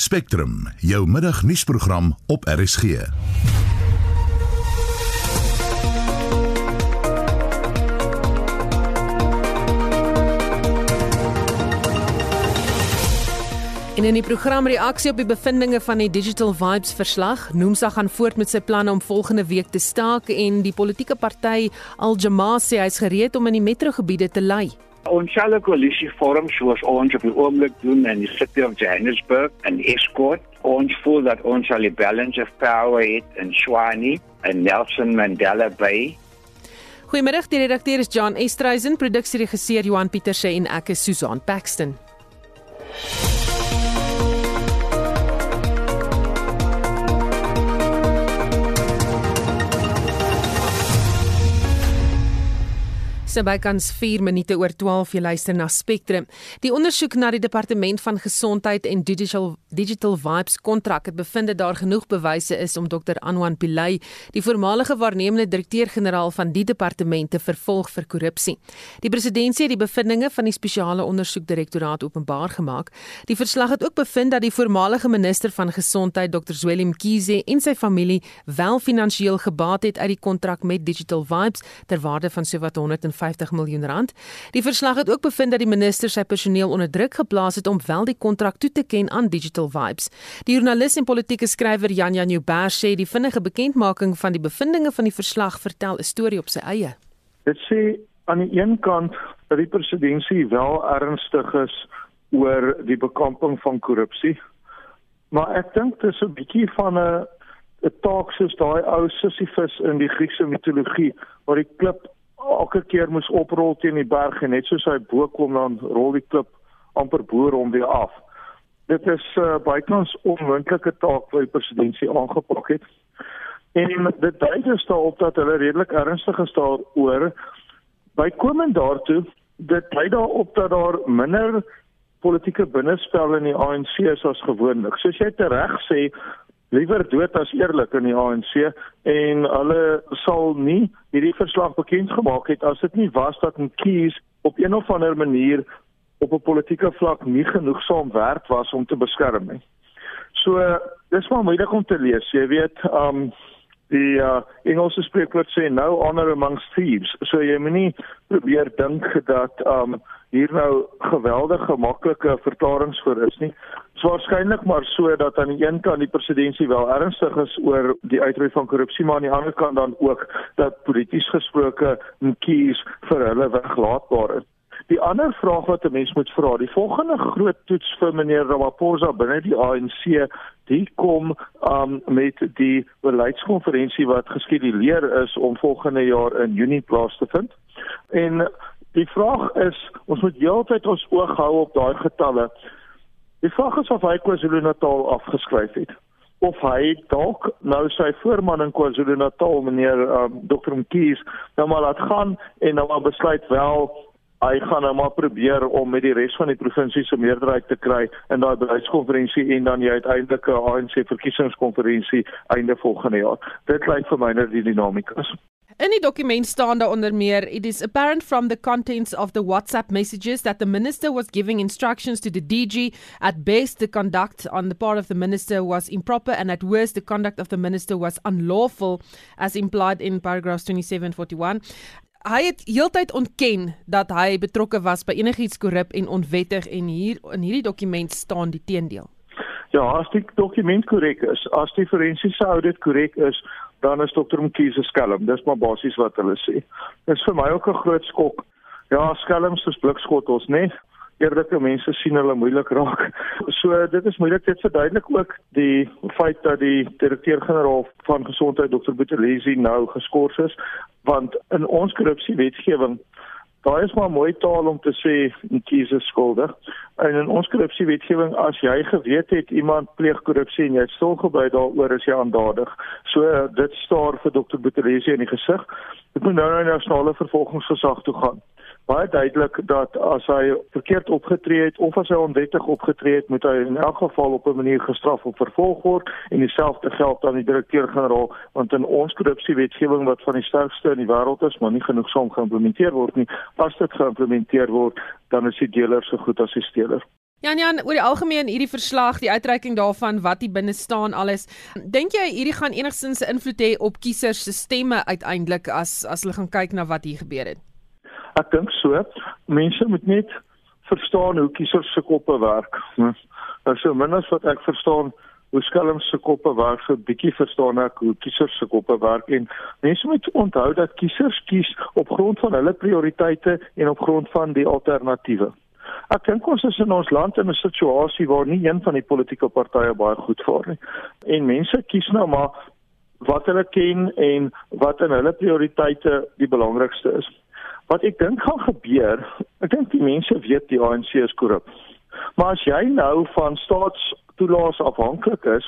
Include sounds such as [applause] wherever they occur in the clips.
Spectrum, jou middagnuusprogram op RSG. En in die program reaksie op die bevindinge van die Digital Vibes verslag, Noomsa gaan voort met sy planne om volgende week te staak en die politieke party Al Jamaa sê hy's gereed om in die metrogebiede te lei. Ons sal 'n koalisie vorm soos ons op die oomblik doen in die city of Johannesburg en Escort. Ons voel dat ons al die balance of power het in Swani en Nelson Mandela Bay. Goeiemiddag, die redakteur is John Estreisen, produksieregisseur Johan Pieterse en ek is Susan Paxton. So bykans 4 minute oor 12 jy luister na Spectrum. Die ondersoek na die departement van gesondheid en digital digital vibes kontrak het bevind dat daar genoeg bewyse is om Dr Anwan Pillay, die voormalige waarnemende direkteur-generaal van die departement te vervolg vir korrupsie. Die presidentskap het die bevindinge van die spesiale ondersoekdirektoraat openbaar gemaak. Die verslag het ook bevind dat die voormalige minister van gesondheid Dr Zweli Mkhize en sy familie wel finansiëel gebaat het uit die kontrak met Digital Vibes ter waarde van sowat 100 150 miljoen rand. Die verslag het ook bevind dat die minister sy personeel onder druk geplaas het om wel die kontrak toe te ken aan Digital Vibes. Die joernalis en politieke skrywer Jan Jan Joubert sê die vinnige bekendmaking van die bevindinge van die verslag vertel 'n storie op sy eie. Dit sê aan die een kant dat die presidentskap wel ernstig is oor die bekamping van korrupsie. Maar ek dink dit is 'n bietjie van 'n 'n taak soos daai ou Sisyphus in die Griekse mitologie waar die klip elke keer moes oprol teen die berg en net soos hy bo kom dan rol die klip amper bo hom weer af. Dit is uh, bykans onmoontlike taak wat die presidentskap aangepak het. En dit dui dus daarop dat hulle redelik ernstig is daaroor. Bykomend daartoe, dit dui daarop dat daar minder politieke binnespel in die ANC is as gewoonlik. Soos jy tereg sê, liewer dood as eerlik in die ANC en hulle sal nie hierdie verslag bekend gemaak het as dit nie was dat kies op een of ander manier op 'n politieke vlak nie genoegsaam werd was om te beskerm nie. So dis maar moeilik om te lees. Jy weet, um die uh, Engelse spreekwoord sê no honor amongst thieves. So jy moet nie probeer dink dat um hier nou geweldige maklike verklaringe vir is nie. Dit is waarskynlik maar so dat aan die een kant die presidentskap wel ernstig is oor die uitroei van korrupsie, maar aan die ander kant dan ook dat polities gesproke 'n kies vir hulle weglaatbaar is. Die ander vraag wat 'n mens moet vra, die volgende groot toets vir meneer Ramaphosa binne die ANC, die kom um, met die beleidskonferensie wat geskeduleer is om volgende jaar in Junie plaas te vind. En Die vraag is, ons moet heeltyd ons oog hou op daai getalle. Die vraag is of hy KwaZulu-Natal afgeskryf het of hy dalk nou sy voorman in KwaZulu-Natal meneer um, Dr. Mkies nou maar laat gaan en nou maar besluit wel hy gaan nou maar probeer om met die res van die provinsie se meerderheid te kry in daai beleidskonferensie en dan die uiteindelike ANC verkiesingskonferensie einde volgende jaar. Dit lyk vir my net die dinamika is. In die dokument staan daar onder meer it is apparent from the contents of the WhatsApp messages that the minister was giving instructions to the DG at best the conduct on the part of the minister was improper and at worst the conduct of the minister was unlawful as implied in paragraphs 2741 Hy het heeltyd ontken dat hy betrokke was by enigiets korrup en onwettig en hier in hierdie dokument staan die teendeel. Ja, as die dokument korrek is, as die forensiese audit korrek is, dan is dokter Mkhize skelm. Dis maar basies wat hulle sê. Dis vir my ook 'n groot skok. Ja, skelms is blikskottels, né? Nee? Eerlike mense sien hulle moeilik raak. [laughs] So dit is moeilik dit verduidelik ook die feit dat die direkteur-generaal van gesondheid dokter Botelesi nou geskort is want in ons korrupsiewetgewing Daar is maar mooi taal om te sê Mkhize skuldig. En in ons korrupsiewetgewing as jy geweet het iemand pleeg korrupsie en jy het stil gebly daaroor is jy aandadig. So dit staar vir Dr. Botelesi in die gesig. Dit moet nou na die nasionale vervolgingsgesag toe gaan baie duidelik dat as hy verkeerd opgetree het of as hy onwettig opgetree het, moet hy in elk geval op 'n manier gestraf of vervolg word en dieselfde geld aan die direkteur-generaal want in ons korrupsiewetgewing wat van die sterkste in die wêreld is, maar nie genoegsaam geïmplementeer word nie, as dit geïmplementeer word, dan is die deler so goed as die steler. Jan Jan, oor die algemeen hierdie verslag, die uitreiking daarvan wat hier binne staan alles. Dink jy hierdie gaan enigstens 'n invloed hê op kiesers se stemme uiteindelik as as hulle gaan kyk na wat hier gebeur het? Ek dink so. Mense moet net verstaan hoe kiesers se koppe werk. Nou so min as wat ek verstaan hoe skelms se koppe werk, so 'n bietjie verstaan ek hoe kiesers se koppe werk en mense moet onthou dat kiesers kies op grond van hulle prioriteite en op grond van die alternatiewe. Ek dink ons is in ons land in 'n situasie waar nie een van die politieke partye baie goed vaar nie. En mense kies nou maar wat hulle ken en wat in hulle prioriteite die belangrikste is. Wat ek dink gaan gebeur, ek dink die mense weet die ANC is korrup. Maar as jy nou van staatstoelaas afhanklik is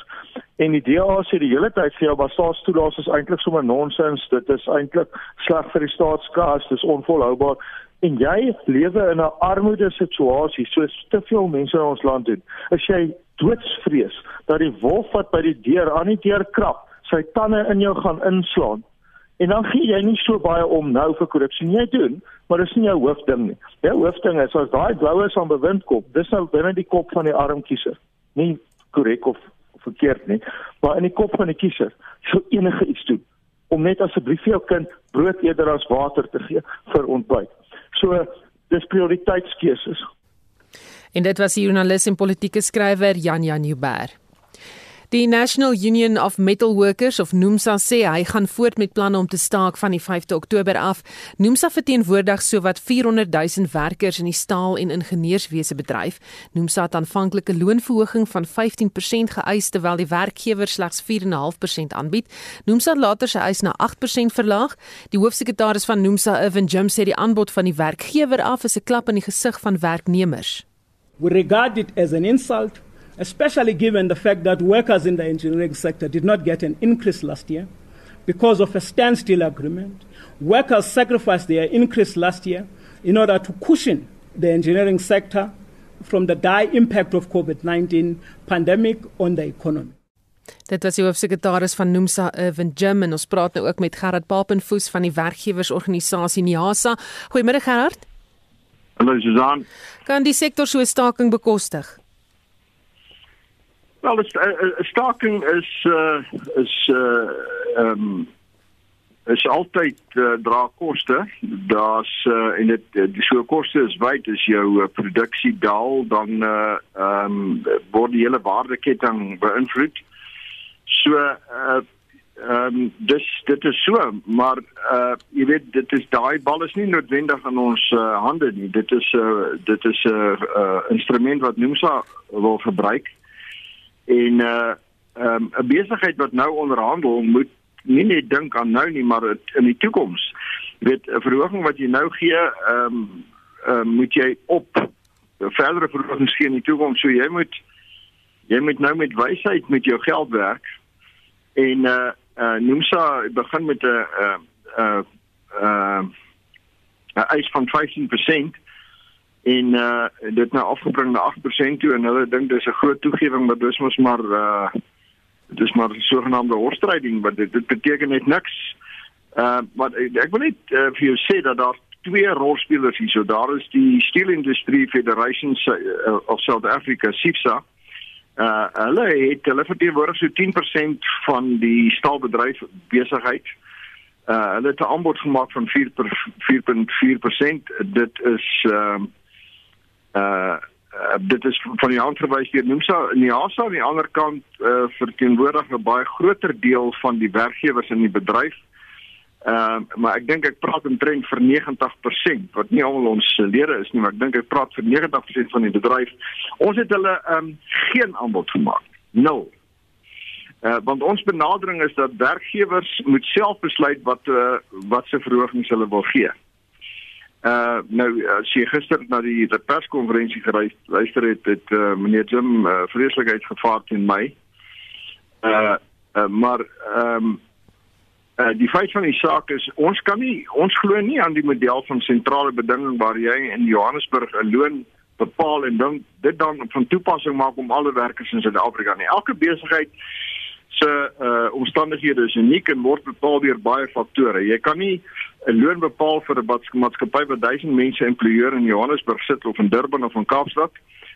en die DA sê die hele tyd vir jou maar staatstoelaas is eintlik sommer nonsens, dit is eintlik sleg vir die staatskas, dit is onvolhoubaar en jy lewe in 'n armoede situasie soos te veel mense in ons land doen. As jy doodsvrees dat die wolf wat by die deur aan die deur krap, sy tande in jou gaan inslaan. En dan gee jy nie so baie om nou vir korrupsie nie doen, maar dis nie jou hoofding nie. Jou hoofding is as daai blouers aan bewind kom, dis nou binne die kop van die arm kiezer. Nie korrek of verkeerd nie, maar in die kop van die kiezer sou enige iets doen om net asseblief vir jou kind brood eerder as water te gee vir ontbyt. So dis prioriteitskeuses. En dit was die joernalis en politieke skrywer Jan Jan Huber. Die National Union of Metal Workers of NUMSA sê hy gaan voort met planne om te staak van die 5de Oktober af. NUMSA verteenwoordig sowat 400 000 werkers in die staal- en ingenieurswese bedryf. NUMSA het aanvanklike loonverhoging van 15% geëis terwyl die werkgewer slegs 4.5% aanbied. NUMSA het later sy eis na 8% verlaag. Die hoofsekretaris van NUMSA, Irvin Jim, sê die aanbod van die werkgewer af is 'n klap in die gesig van werknemers. We regard it as an insult especially given the fact that workers in the engineering sector did not get an increase last year because of a standstill agreement. Workers sacrificed their increase last year in order to cushion the engineering sector from the dire impact of COVID-19 pandemic on the economy. Dit was die hoofsekretaris van Nomsa Irvin Jim en ons praat nou ook met Gerard Papenfoos van die werkgewersorganisasie NIASA. Goeiemôre Gerard. Hallo Susan. Kan die sektor so 'n staking bekostig? Wel, 'n uh, uh, staking is uh, is uh um is altyd uh, dra koste. Daar's uh, en dit die so koste is wyd as jou uh, produksie daal dan uh um word die hele waardeketting beïnvloed. So uh um dis dit is so, maar uh jy weet dit is daai bal is nie noodwendig in ons uh, hande nie. Dit is 'n uh, dit is 'n uh, uh, instrument wat Nomsa wil gebruik en uh um, 'n besigheid wat nou onderhandel moet nie net dink aan nou nie maar in die toekoms. Weet 'n verhoging wat jy nou gee, ehm um, uh, moet jy op verdere verhogings gee in die toekoms. So jy moet jy moet nou met wysheid met jou geld werk en uh uh Nomsa begin met 'n uh uh uh 'n eis van 15% en uh dit nou afgebring na 8% toe en hulle dink dis 'n groot toegewing maar dis mos maar uh dis maar 'n sogenaamde horstryding wat dit, dit beteken net niks. Uh maar ek wil net uh, vir jou sê dat daar twee rolspelers hier so daar is die Steel Industry Federation uh, of South Africa SIFSA. Uh hulle het hulle verteenwoordig so 10% van die staalbedryf besigheid. Uh hulle het 'n aanbod gemaak van 4.4%. Dit is uh, uh Uh, dit is van die hand verwys deur Nomsa Niasa aan die ander kant uh, verteenwoordig 'n baie groter deel van die werkgewers in die bedryf. Ehm uh, maar ek dink ek praat omtrent vir 90% wat nie almal ons lede is nie, maar ek dink ek praat vir 90% van die bedryf. Ons het hulle ehm um, geen aanbod gemaak. Nul. Uh, want ons benadering is dat werkgewers moet self besluit wat uh, wat se verhogings hulle wil gee. Uh nou as jy gister na die, die perskonferensie geluister het, het uh, meneer Jim uh, vreeslikheid gevaar teen my. Uh, uh maar ehm um, uh, die feit van die saak is ons kan nie ons glo nie aan die model van sentrale bedinging waar jy in Johannesburg 'n loon bepaal en dan dit dan van toepassing maak om alle werkers in Suid-Afrika nie. Elke besigheid se uh omstandighede is uniek en word bepaal deur baie faktore. Jy kan nie 'n loon bepaal vir 'n maatskappy wat 1000 mense employeer in Johannesburg sit of in Durban of in Kaapstad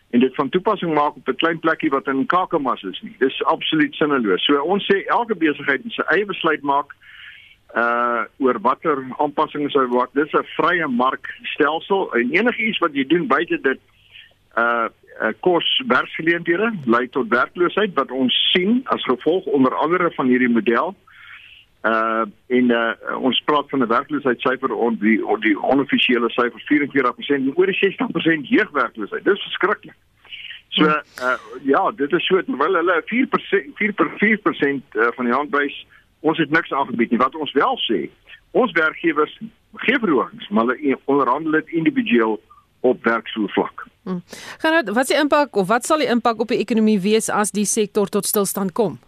en dit van toepassing maak op 'n klein plekkie wat in Kakamas is nie. Dis absoluut sinneloos. So ons sê elke besigheid moet sy eie besluit maak uh oor watter aanpassings hy maak. Dis 'n vrye markstelsel en enigiets wat jy doen buite dit uh uh, kos werksgeleenthede lei tot werkloosheid wat ons sien as gevolg onder andere van hierdie model. Uh en uh, ons praat van 'n werkloosheidssyfer on die on die onoffisiële syfer 44% en oor die 60% jeugwerkloosheid. Dis verskriklik. So uh ja, dit is so terwyl hulle 4% 4% 4% van die handwys ons het niks aangebied nie. Wat ons wel sê, ons werkgewers gee verhogings, maar hulle onderhandel dit individueel op werksvlak. Hmm. Gaan wat is die impak of wat sal die impak op die ekonomie wees as die sektor tot stilstand kom?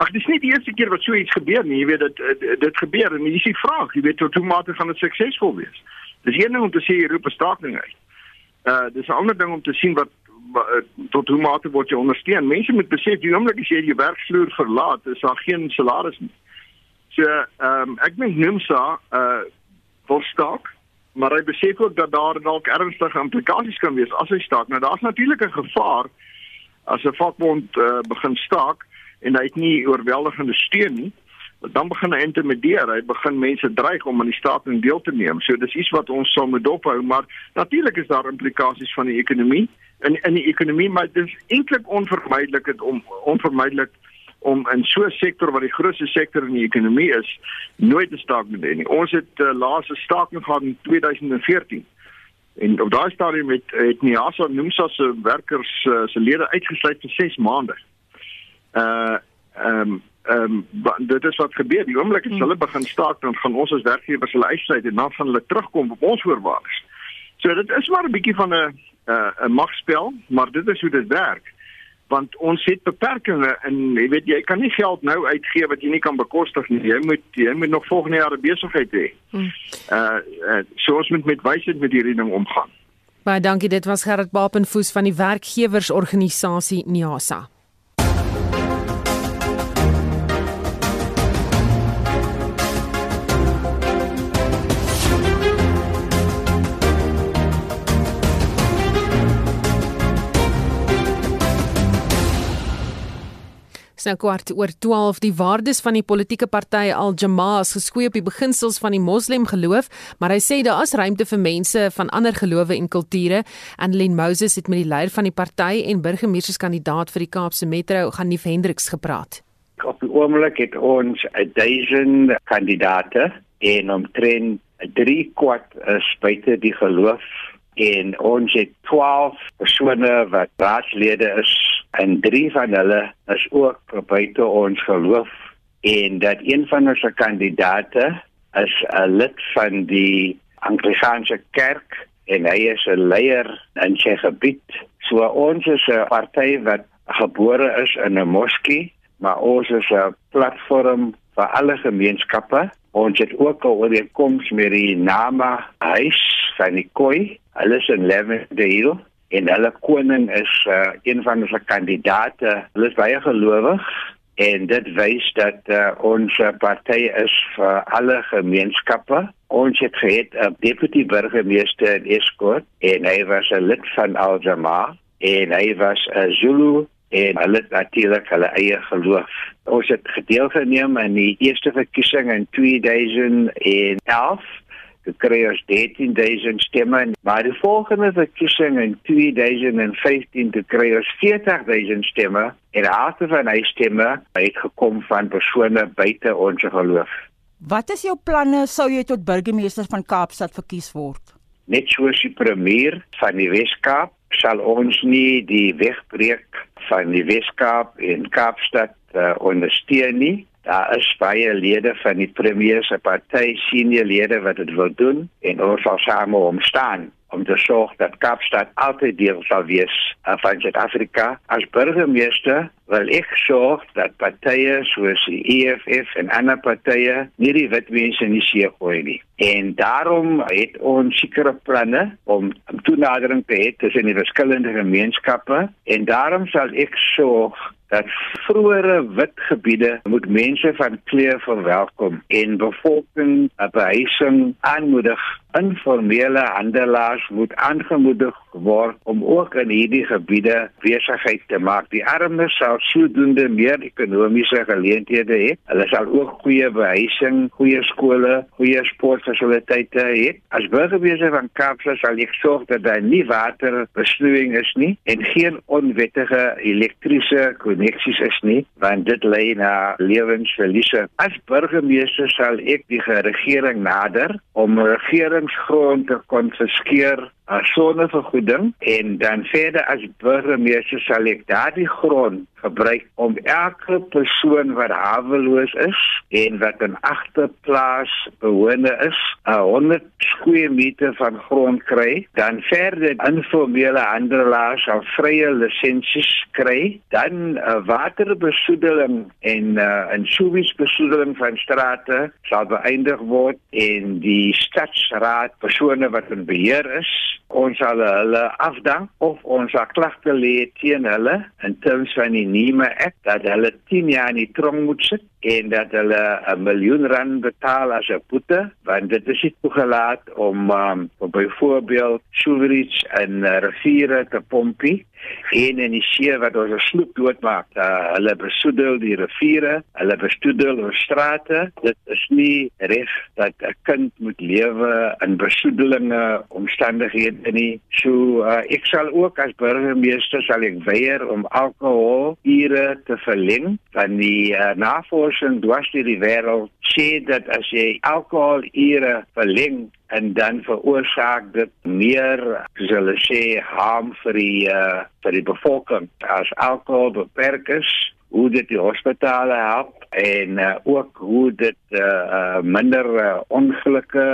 Ag dis nie die eerste keer wat so iets gebeur nie. Jy weet dit dit gebeur en dis die vraag, jy weet tot hoe mate gaan dit suksesvol wees. Dis een ding om te sê jy roep 'n staking uit. Uh dis 'n ander ding om te sien wat, wat tot hoe mate word jy ondersteun. Mense moet besef die oomblik as jy jou werksvloer verlaat, is daar geen salaris nie. So ehm um, ek dink Nomsa uh wil staak maar hy besef ook dat daar dalk ernstige implikasies kan wees as hy staak. Nou daar's natuurlik 'n gevaar as 'n vakbond uh, begin staak en hy het nie oorweldigende steun nie, dan begin hy intimideer. Hy begin mense dreig om aan die staking deel te neem. So dis iets wat ons sal moet dophou, maar natuurlik is daar implikasies van die ekonomie in in die ekonomie, maar dit is eintlik onvermydelik om onvermydelik om in so 'n sektor wat die grootste sektor in die ekonomie is, nooit 'n staking te hê. Ons het uh, laaste staking gehad in 2014. En op daai stadium het het Niasa Nomsa se werkers uh, se lede uitgesluit vir 6 maande. Uh ehm um, ehm um, dit is wat gebeur. Die oomblik as hulle begin staak, dan gaan ons as werkgewers hulle uitsluit en dan gaan hulle terugkom op ons voorwaardes. So dit is maar 'n bietjie van 'n 'n magspel, maar dit is hoe dit werk want ons het beperkings en jy weet jy kan nie geld nou uitgee wat jy nie kan bekostig nie. Jy moet jy moet nog volgende jaar 'n besigheid hê. Hmm. Uh, uh so ons moet met wysheid met hierdie ding omgaan. Baie dankie. Dit was Gerard Bapenfoes van die werkgewersorganisasie NIASA. Snou kwart oor 12 die waardes van die politieke party Al Jamaa is geskwee op die beginsels van die Moslem geloof, maar hy sê daar is ruimte vir mense van ander gelowe en kulture. Annelien Moses het met die leier van die party en burgemeesterskandidaat vir die Kaapse Metro, Ganief Hendriks, gepraat. Op die oomblik het ons 1000 kandidate en omtrent 3 kwart is buite die geloof en ons het 12 persone wat raadslede is en drie van hulle is ook buite ons geloof en dat een van ons kandidate is 'n lid van die Anglikaanse kerk en hy is 'n leier in sy gebied. So ons is 'n party wat gebore is in 'n moskee, maar ons is 'n platform vir alle gemeenskappe. Ons het ook 'n ooreenkoms met die Nama huis van die Koi. Hulle is in Lavendale en hulle koning is uh, een van ons kandidaate. Hulle is baie gelowig en dit wys dat uh, ons party is vir alle gemeenskappe. Ons het gehad 'n deputy burgemeester in Escourt en hy was 'n lid van Al Jamaa en hy was 'n Zulu en hulle natuurlik hulle eie geloof. Ons het gedeelgeneem in die eerste verkiesing in 2011 gekry ons 13000 stemme maar die volgende verkiesing in 2015 te kry ons 40000 stemme en halfte van hy stemme het gekom van persone buite ons geloof. Wat is jou planne sou jy tot burgemeester van Kaapstad verkies word? Net soos die premier van die Weskaap sal ons nie die wegbreek van die Weskaap en Kaapstad uh, ondersteun nie. Daar is baie lede van die premier se party, senior lede wat dit wil doen en ons sal saam om staan om te sorg dat Kaapstad altyd deel sal wees uh, van Suid-Afrika. As burgemeester wil ek sorg dat partye soos die EFF en ander partye nie die wit mense in die see gooi nie. En daarom het ons sekere planne om toenadering te hê tussen die verskillende gemeenskappe en daarom sal ek sorg dat vroeëre wit gebiede moet mense van kleur verwelkom en bevolking 'n behuising aanmoedig informele handelaars moet aangemoedig word om ook in hierdie gebiede besigheid te maak. Die armes sal sodoende meer ekonomiese geleenthede hê. Hulle sal ook goeie behuising, goeie skole, goeie sportfasiliteite hê. As burgemeester van Kaapstad sal ek sorg dat daar nie waterbesproeiing is nie en geen onwettige elektriese koneksies is nie, want dit lei na lewensverliese. As burgemeester sal ek die regering nader om regering regeringsgrond te konfiskeer as sonnevergoeding en dan verder as burgemeester sal ek daardie grond gebruik om elke persoon wat haweloos is en wat 'n agterplaas bewoner is, 'n 100 square meter van grond kry, dan verder informele handelaars sal vrye lisensies kry, dan uh, waterbesoedeling en uh, 'n subiesbesoedeling van strate sal beëindig word en die stadsraad persone wat in beheer is ons sal hulle afdank of ons sal klagte lê teen hulle in terme van die NEMA Act dat hulle 10 jaar in die tronk moet sit en dat hulle 'n miljoen rand betaal as 'n boete want dit is nie toegelaat om um, byvoorbeeld sewerage in uh, riviere te pompie en in die see wat ons sloep doodmaak. Uh, hulle besoedel die riviere, hulle besoedel ons strate. Dit is nie reg dat 'n kind moet lewe in besoedelinge omstandighede nie. So uh, ek sal ook as burgemeester sal ek weier om alkohol ure te verleng van die uh, navorsing dwars deur die wêreld sê dat as jy alkohol ure verleng en dan veroorsaak dit meer hulle sê harm vir die uh, vir die bevolking. As alkohol beperk is hoe dit die hospitale help en uh, ook hoe dit uh, uh, minder uh, ongelukke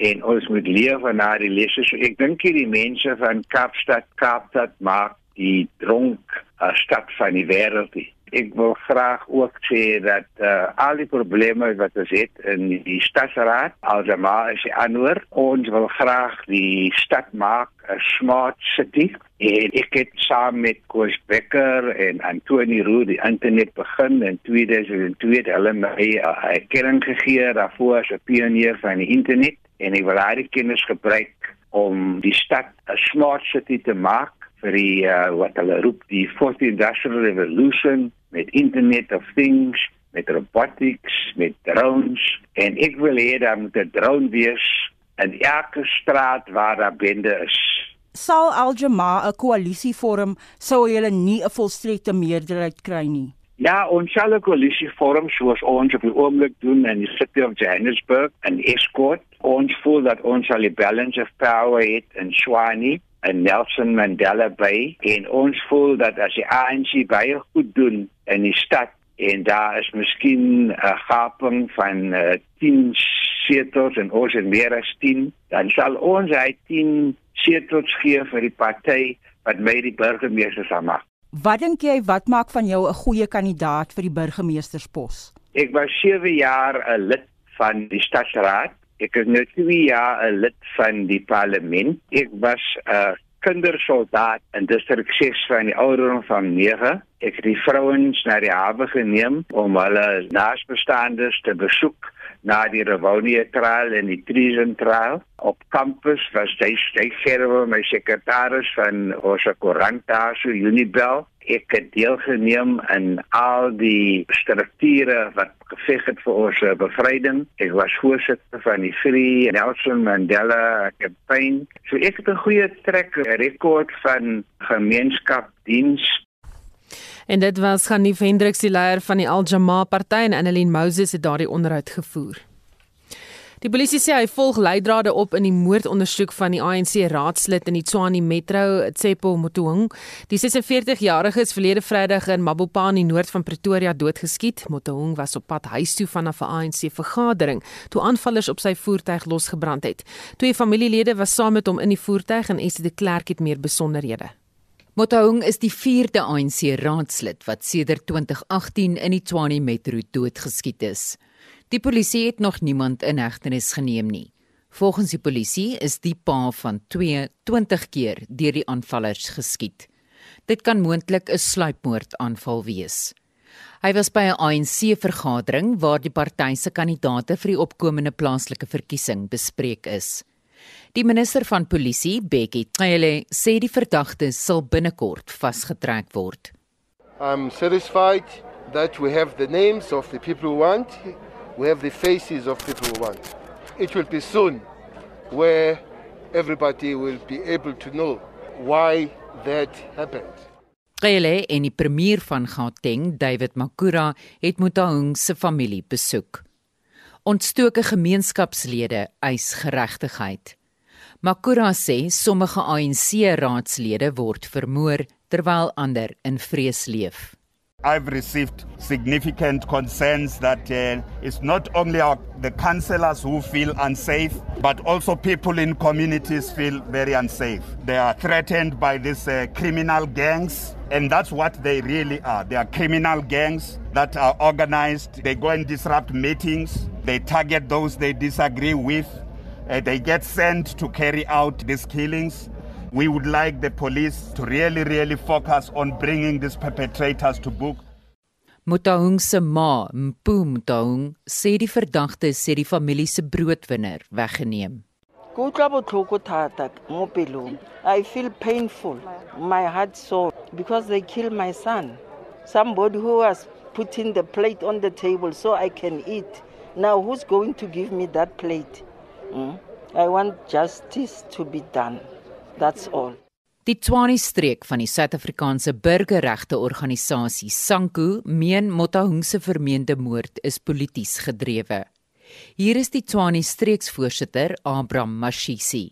en ons moet leef na die lesse. So ek dink die mense van Kaapstad Kaapstad maak die dronk uh, stad van die wêreld ek wil graag ook sê dat uh, al die probleme wat ons het in die stadsraad alsmaar is aanhoor ons wil graag die stad maak 'n smart city. En ek het saam met Koos Becker en Antoni Roo die internet begin in 2002 hulle my 'n uh, erkenning gegee daarvoor as 'n pionier van die internet. En ek wil daai kennis gebruik om die stad 'n smart city te maak vir die uh, wat hulle roep die fourth industrial revolution met internet of things met robotics met drones. En ek wil hê daar moet 'n drone wees in elke straat waar daar bende is. Sal aljama 'n koalisie vorm sou hulle nie 'n volstrekte meerderheid kry nie? Ja, ons sal 'n koalisie vorm soos ons op die oomblik doen in die city of Johannesburg en Escort. Ons voel dat ons al die balance of power het in Swani en Nelson Mandela Bay en ons voel dat as die ANC baie goed doen in die stad en daar is miskien 'n gaping van uh, 10 setels en ons het meer as 10 dan sal ons hy 10 setels gee vir die party wat my die burgemeester sal maak. Wat dink jy wat maak van jou 'n goeie kandidaat vir die burgemeesterspos? Ek was 7 jaar 'n lid van die stadsraad Ek is nou 2 jaar 'n lid van die parlement. Ek was 'n kindersoldaat in distrik 6 van die ouderdom van 9. Ek het die vrouens na die hawe geneem om hulle naasbestaandes te besoek na die Revonia trial en die Treason trial op kampus was hy steeds gerwe my sekretaris van ons koerant daar so Unibel ek het deelgeneem in al die strukture wat geveg het vir ons eh, bevryding. Ek was voorsitter van die Free Nelson Mandela campaign. So ek het 'n goeie trek rekord van gemeenskapdiens. En dit was Ganif Hendriks die leier van die Al Jamaa party en Annelien Moses het daardie onderhoud gevoer. Die polisie sê hy volg leidrade op in die moordondersoek van die ANC raadslid in die Tshwane Metro, Tsepo Motohung. Die 46-jarige is verlede Vrydag in Mabopane, noord van Pretoria, doodgeskiet. Motohung was op pad huis toe vanaf 'n ANC vergadering toe aanvallers op sy voertuig losgebrand het. Twee familielede was saam met hom in die voertuig en Esie de Klerk het meer besonderhede. Motaung is die 4de ANC raadslid wat sedert 2018 in die Tshwane Metro doodgeskiet is. Die polisie het nog niemand in hegtenis geneem nie. Volgens die polisie is die pa van 22 keer deur die aanvallers geskiet. Dit kan moontlik 'n sluipmoordaanval wees. Hy was by 'n ANC-vergadering waar die party se kandidaate vir die opkomende plaaslike verkiesing bespreek is. Die minister van polisie, Bekkie Cele, sê die verdagtes sal binnekort vasgetrek word. I'm satisfied that we have the names of the people we want, we have the faces of people we want it will be soon where everybody will be able to know why that happened. Gele en die premier van Gauteng, David Makura, het Mutahung se familie besoek. Ontstoke gemeenskapslede eis geregtigheid. Makura sê sommige ANC-raadslede word vermoor terwyl ander in vrees leef. I've received significant concerns that uh, it's not only our, the councillors who feel unsafe, but also people in communities feel very unsafe. They are threatened by these uh, criminal gangs, and that's what they really are. They are criminal gangs that are organized. They go and disrupt meetings, they target those they disagree with, uh, they get sent to carry out these killings. We would like the police to really really focus on bringing these perpetrators to book. Mutahung se ma, Mpu Mutahung, sê die verdagte sê die familie se broodwinner weggeneem. Kutlwa botlhoko thata mo pelong. I feel painful. My heart sore because they killed my son. Somebody who was putting the plate on the table so I can eat. Now who's going to give me that plate? Mm? I want justice to be done. That's all. Die Tshwane streek van die Suid-Afrikaanse burgerregte organisasie SANKU meen Motahung se vermeende moord is polities gedrewe. Hier is die Tshwane streeksvoorsitter Abraham Mashisi.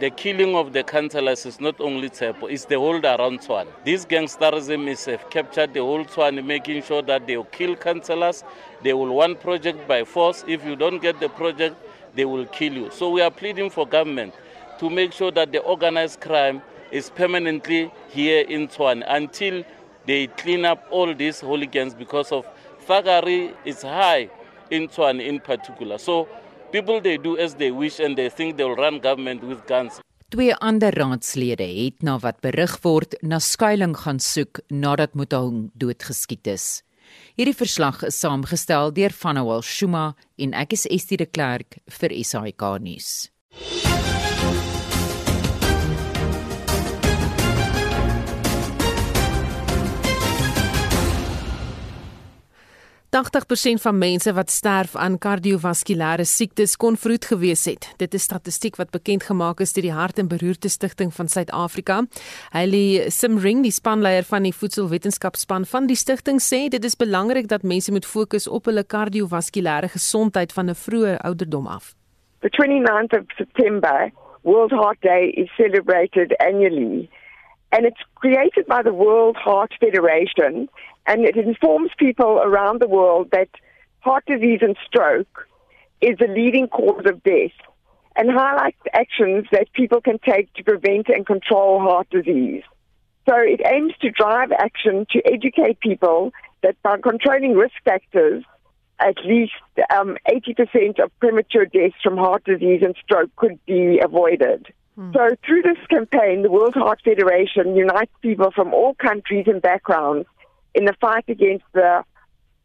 The killing of the councillors is not only Tsepo, it's the whole around Tshwane. This gangsterism is uh, captured the whole Tshwane, making sure that they will kill councillors. They will want project by force. If you don't get the project, they will kill you. So we are pleading for government to make sure that the organized crime is permanently here in Tshwane until they clean up all these hooligans because of Fagari is high in Tshwane in particular. So people they do as they wish and they think they'll run government with guns. Twee ander raadslede het na wat berig word na skuilings gaan soek nadat Mutahung doodgeskiet is. Hierdie verslag is saamgestel deur Vanawal Shuma en ek is Estie de Klerk vir SAK nuus. 80% van mense wat sterf aan kardiovaskulêre siektes kon vroeg gewees het. Dit is statistiek wat bekend gemaak is deur die Hart en Beroerte Stichting van Suid-Afrika. Hailey Simring, die spanleier van die voedselwetenskapspan van die stigting sê dit is belangrik dat mense moet fokus op hulle kardiovaskulêre gesondheid van 'n vroeë ouderdom af. The 29th of September, World Heart Day is celebrated annually and it's created by the World Heart Federation and it informs people around the world that heart disease and stroke is the leading cause of death and highlights actions that people can take to prevent and control heart disease. So it aims to drive action to educate people that by controlling risk factors, at least um, 80% of premature deaths from heart disease and stroke could be avoided. Hmm. So through this campaign, the World Heart Federation unites people from all countries and backgrounds in the fight against the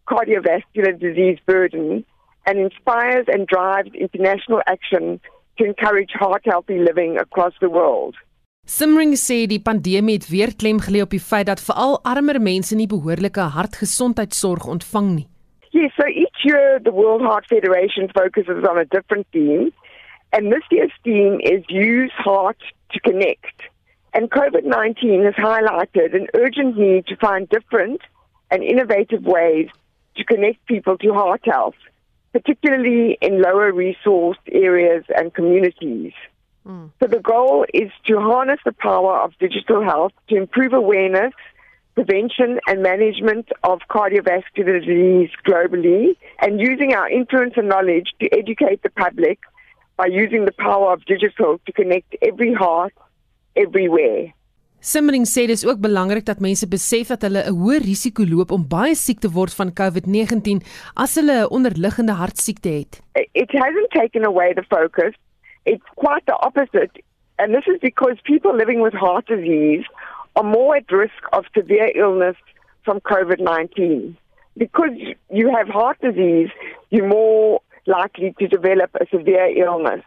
cardiovascular disease burden and inspires and drives international action to encourage heart healthy living across the world. Simring sê die pandemie het weer klem gelê op die feit dat veral armer mense nie behoorlike hartgesondheidsorg ontvang nie. Yes, so each year the World Heart Federation focuses on a different theme and this year's theme is use heart to connect. And COVID 19 has highlighted an urgent need to find different and innovative ways to connect people to heart health, particularly in lower resourced areas and communities. Mm. So the goal is to harness the power of digital health to improve awareness, prevention, and management of cardiovascular disease globally, and using our influence and knowledge to educate the public by using the power of digital to connect every heart everywhere. Simmering sê dis ook belangrik dat mense besef dat hulle 'n hoë risiko loop om baie siek te word van COVID-19 as hulle 'n onderliggende hartsiekte het. It hasn't taken away the focus. It's quite the opposite. And this is because people living with heart disease are more at risk of severe illness from COVID 19. Because you have heart disease, you're more likely to develop a severe illness.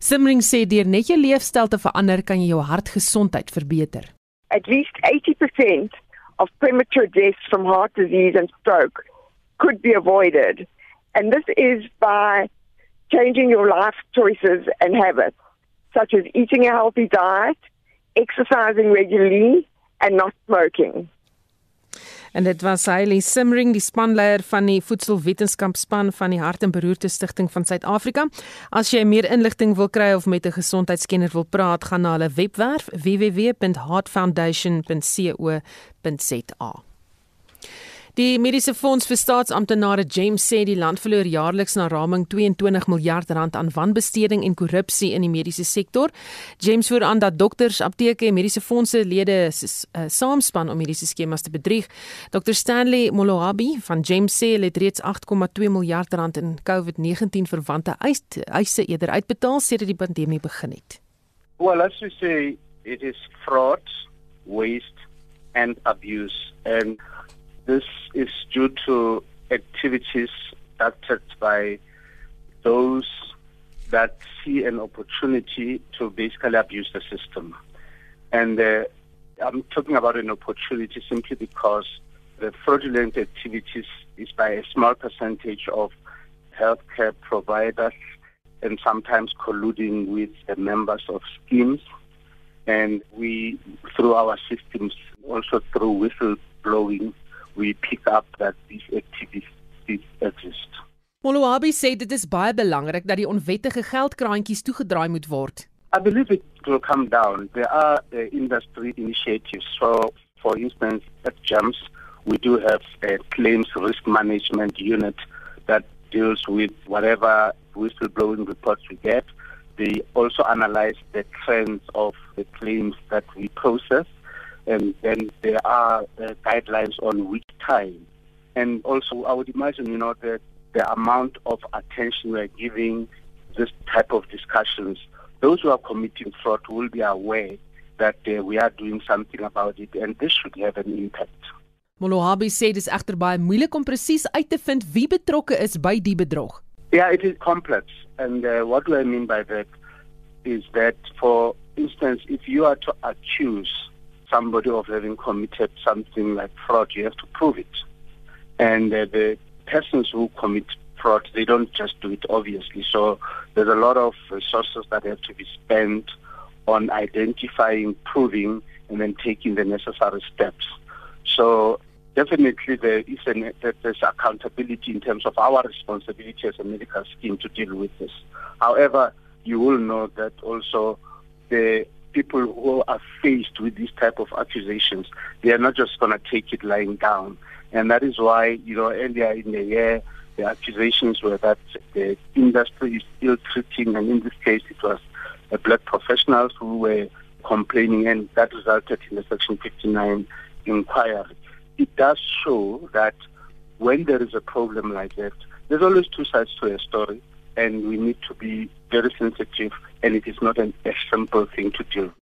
Simmering sê deur net jou leefstyl te verander kan jy jou hartgesondheid verbeter. At least 80% of premature deaths from heart disease and stroke could be avoided. And this is by changing your life choices and habits, such as eating a healthy diet, exercising regularly, and not smoking. En dit was Hailey Simmering, die spanleier van die voedselwetenskapspan van die Hart en Beroerte Stichting van Suid-Afrika. As jy meer inligting wil kry of met 'n gesondheidskenner wil praat, gaan na hulle webwerf www.heartfoundation.co.za. Die Mediese Fonds vir Staatsamptenare James sê die land verloor jaarliks na raming 22 miljard rand aan wanbesteding en korrupsie in die mediese sektor. James voer aan dat dokters, apteke en mediese fondse lede uh, saamspan om mediese skemas te bedrieg. Dr Stanley Moloabi van James sê hulle het reeds 8,2 miljard rand in COVID-19 verwante eise eerder uitbetaal sedert die pandemie begin het. Well, as we say, it is fraud, waste and abuse and This is due to activities conducted by those that see an opportunity to basically abuse the system. And uh, I'm talking about an opportunity simply because the fraudulent activities is by a small percentage of healthcare providers and sometimes colluding with the members of schemes. And we, through our systems, also through whistleblowing, we pick up that these activities exist. Moloabi sê dit is baie belangrik dat die onwettige geldkraantjies toegedraai moet word. I believe it will come down. There are uh, industry initiatives. So, for instance, at GEMS, we do have a claims risk management unit that deals with whatever whistleblowing reports we get. They also analyze the trends of the claims that we process and then there are uh, guidelines on which time. And also, I would imagine, you know, that the amount of attention we're giving this type of discussions, those who are committing fraud will be aware that uh, we are doing something about it, and this should have an impact. Molohabi sê dis egter baie moeilik om presies uit te vind wie betrokke is by die bedrog. Yeah, it is complex. And uh, what do I mean by that is that, for instance, if you are to accuse somebody of having committed something like fraud, you have to prove it. And uh, the persons who commit fraud, they don't just do it obviously. So there's a lot of resources that have to be spent on identifying, proving, and then taking the necessary steps. So definitely there is an, there's accountability in terms of our responsibility as a medical scheme to deal with this. However, you will know that also the people who are faced with these type of accusations, they are not just going to take it lying down. And that is why, you know, earlier in the year, the accusations were that the industry is still treating, and in this case, it was black professionals who were complaining, and that resulted in the Section 59 inquiry. It does show that when there is a problem like that, there's always two sides to a story and we need to be very sensitive and it is not an, a simple thing to do.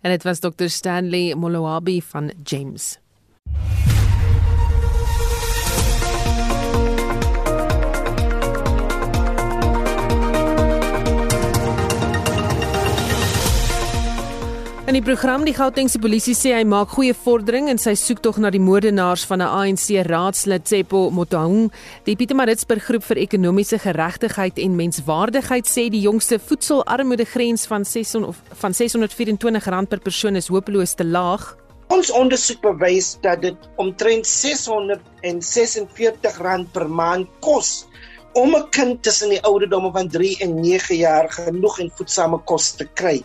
En dit was Dr Stanley Moloabi van James. In die program die Gautengse polisie sê hy maak goeie vordering in sy soektog na die moordenaars van 'n ANC raadslid Tsepo Motahung. Die Pietermaritzburg groep vir ekonomiese geregtigheid en menswaardigheid sê die jongste voedselarmoedegrens van 600 van R624 per persoon is hopeloos te laag. Ons ondersoek bewys dat dit omtrent R646 per maand kos om 'n kind tussen die ouderdomme van 3 en 9 jaar genoeg en voedsame kos te kry.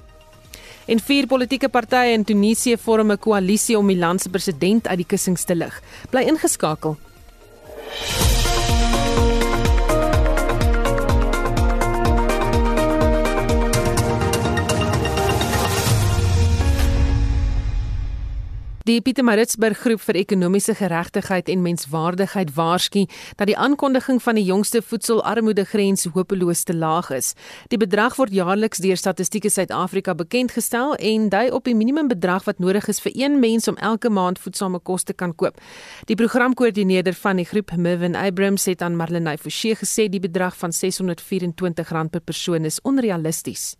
En vier politieke partye in Tunesië vorm 'n koalisie om die land se president uit die kussings te lig. Bly ingeskakel. Die Pietermaritzburg groep vir ekonomiese geregtigheid en menswaardigheid waarsku dat die aankondiging van die jongste voedselarmoedegrens hopeloos te laag is. Die bedrag word jaarliks deur Statistiek Suid-Afrika bekend gestel en dui op die minimumbedrag wat nodig is vir een mens om elke maand voedsame kos te kan koop. Die programkoördineerder van die groep, Mervin Abrams, het aan Marlenae Forsie gesê die bedrag van R624 per persoon is onrealisties.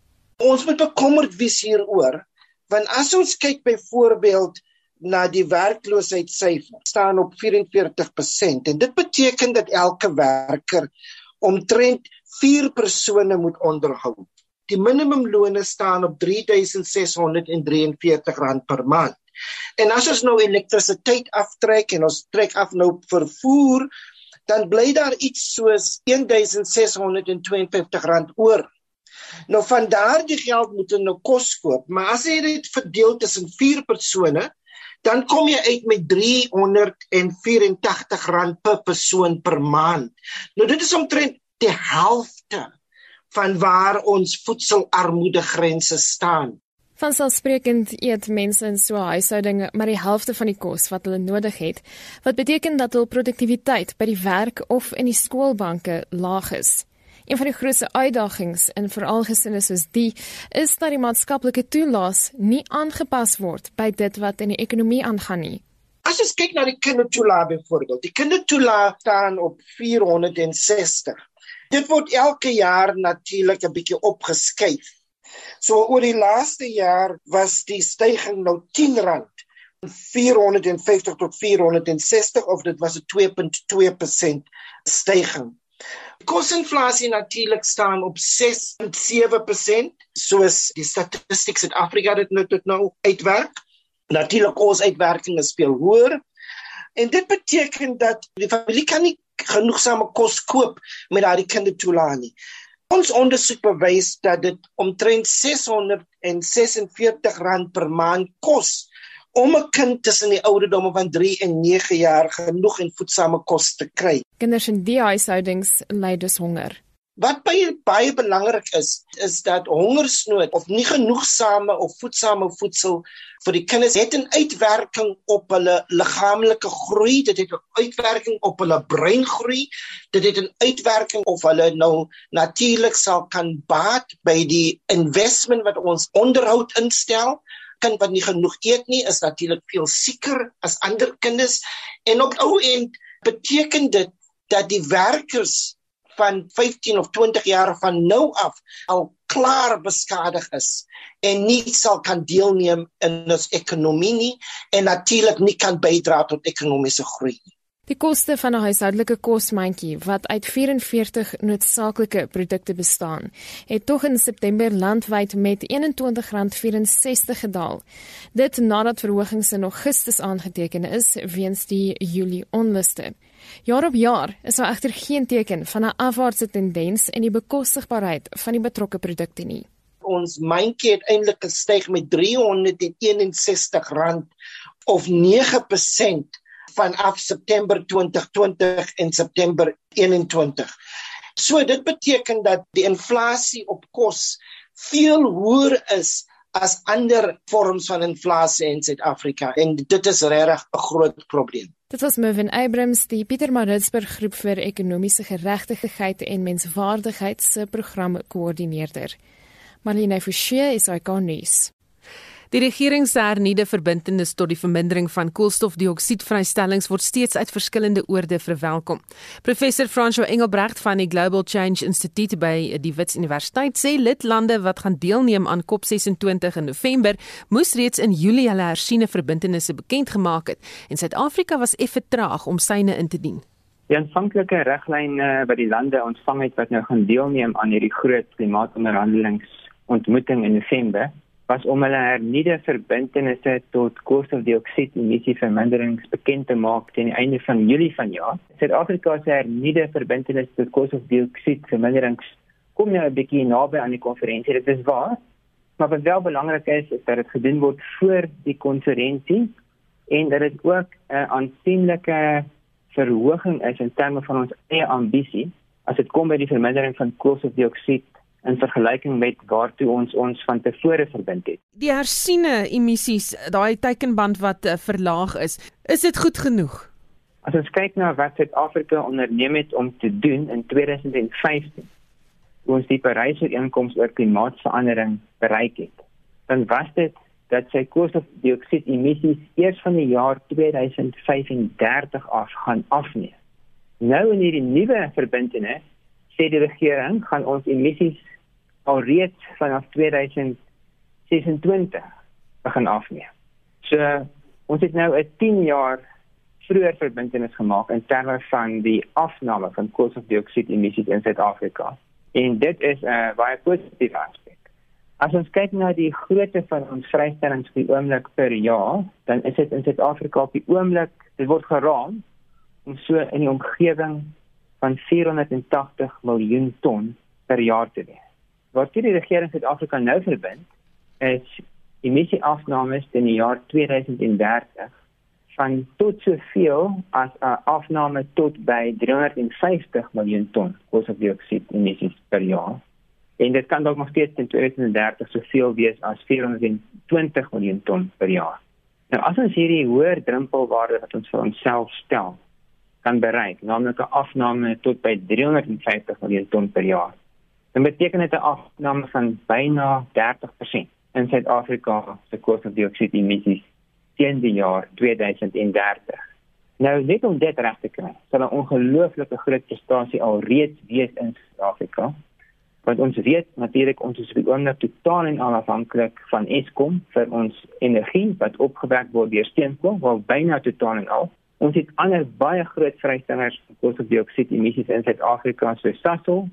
Ons moet bekommerd wees hieroor want as ons kyk byvoorbeeld na die werkloosheidssyfer staan op 44% en dit beteken dat elke werker omtrent 4 persone moet onderhou. Die minimumloone staan op R3643 per maand. En as ons nou elektrisiteit aftrek en ons trek af nou vervoer, dan bly daar iets soos R1652 oor Nou van daardie geld moet hulle nou kos koop, maar as jy dit verdeel tussen 4 persone, dan kom jy uit met R384 per persoon per maand. Nou dit is omtrent die helfte van waar ons voedselarmoedegrense staan. Vanselfsprekend eet mense in so 'n huishouding maar die helfte van die kos wat hulle nodig het, wat beteken dat hul produktiwiteit by die werk of in die skoolbanke laag is. Een van die grootste uitdagings in veral gesinne soos die is dat die maatskaplike toelaas nie aangepas word by dit wat in die ekonomie aangaan nie. As ons kyk na die kindertoelaas byvoorbeeld, die kindertoelaas staan op 460. Dit word elke jaar natuurlik 'n bietjie opgeskuif. So oor die laaste jaar was die stygings nou R10 450 tot 460 of dit was 'n 2.2% stygings. Kosinflasie natuurlik staan op 6.7% soos die Statistiek Suid-Afrika dit nou tot nou uitwerk. Natuurlik ons uitwerking is veel hoër. En dit beteken dat die familie kan nie genoegsame kos koop met daardie kindertoelaat nie. Ons ondersoek bewys dat dit omtrent R646 per maand kos om 'n kind tussen die ouderdomme van 3 en 9 jaar genoeg en voedsame kos te kry. Kinders in die huishoudings ly dus honger. Wat baie baie belangrik is, is dat hongersnood of nie genoegsame of voedsame voedsel vir die kinders het 'n uitwerking op hulle liggaamlike groei, dit het 'n uitwerking op hulle breingroei, dit het 'n uitwerking of hulle nou natuurlik sal kan baat by die investment wat ons onderhoud instel kind wat nie genoeg eet nie is natuurlik veel sieker as ander kinders en op ou end beteken dit dat die werkers van 15 of 20 jaar van nou af al klaar beskadig is en nie sal kan deelneem in ons ekonomie nie en natuurlik nie kan bydra tot ekonomiese groei nie. Die koste van 'n huishoudelike kosmandjie wat uit 44 noodsaaklike produkte bestaan, het tog in September landwyd met R21.64 gedaal. Dit nadat verhogings in Augustus aangeteken is weens die Julie onluste. Jaar op jaar is daar egter geen teken van 'n afwaartse tendens in die bekostigbaarheid van die betrokke produkte nie. Ons mandjie het eintlik gestyg met R361 of 9% vanaf September 2020 en September 21. So dit beteken dat die inflasie op kos veel hoër is as ander vorms van inflasie in Suid-Afrika en dit is regtig 'n groot probleem. Dit was Mervin Abrams, die Pietermaritzburg groep vir ekonomiese geregtigheid en menswaardigheid se programkoördineerder. Marlene Forsie is ikonies. Die regering se hernieude verbintenis tot die vermindering van koolstofdioksiedvrystellings word steeds uit verskillende oorde verwelkom. Professor François Engelbrecht van die Global Change Institute by die Wits Universiteit sê lidlande wat gaan deelneem aan COP26 in November moes reeds in Julie hulle hersiene verbintenisse bekend gemaak het en Suid-Afrika was effe traag om syne in te dien. Die aanvanklike riglyne wat die lande ontvang het wat nou gaan deelneem aan hierdie groot klimaatonderhandelings ontmoeting in November was om hulle hernieude verbintenisse tot koolstofdioksied-emissieverminderings bekend te maak teen die einde van Julie vanjaar. Suid-Afrika se hernieude verbintenisse tot koolstofdioksied-verminderings kom nou 'n bietjie naby aan die konferensie. Dit is waar. Maar wat wel belangrik is, is dat dit gedoen word voor die konferensie en dat dit ook 'n aansienlike verhoging is in terme van ons eie ambisie as dit kom by die vermindering van koolstofdioksied in vergelyking met waartoe ons ons van tevore verbind het. Die hersiene emissies, daai teikenband wat uh, verlaag is, is dit goed genoeg? As ons kyk na wat Suid-Afrika onderneem het om te doen in 2015, toe ons die Parys-ooreenkoms oor klimaatsverandering bereik het, dan was dit dat sy koolstofdioksied emissies eers van die jaar 2035 af gaan afneem. Nou in hierdie nuwe verbintenis sê die regering gaan ons emissies alreeds vanaf 2026 begin afneem. So ons het nou 'n 10 jaar vroeër verbintenis gemaak in terme van die afname van koolstofdioksied emissies in Suid-Afrika. En dit is 'n uh, baie positiewe aspek. As ons kyk na die grootte van ons vrystellings vir oomblik per jaar, dan is dit in Suid-Afrika op die oomblik, dit word geraam om so in die omgewing van 480 miljoen ton per jaar te wees. Wat die regering Suid-Afrika nou verbind is emissieafnames in die jaar 2030 van tot soveel as 'n afname tot by 350 miljoen ton koolstofdioksied emissies per jaar. En dit kan dalk nog steeds in 2030 soveel wees as 420 miljoen ton per jaar. Nou as ons hierdie hoër drempelwaarde wat ons vir onsself stel kan bereik, naamlik 'n afname tot by 350 miljoen ton per jaar, dan beteken dit 'n afname van byna 30% in Suid-Afrika se koolstofdioksied emissies teen die jaar 2030. Nou net om dit reg te kry, sal 'n ongelooflike groot prestasie alreeds wees in Suid-Afrika. Want ons weet natuurlik ons is oomblik totaal en al afhanklik van Eskom vir ons energie wat opgewek word deur steenkool, waar byna totaal en al. Ons het ander baie groot vrystellers van koolstofdioksied emissies in Suid-Afrika soos Sasol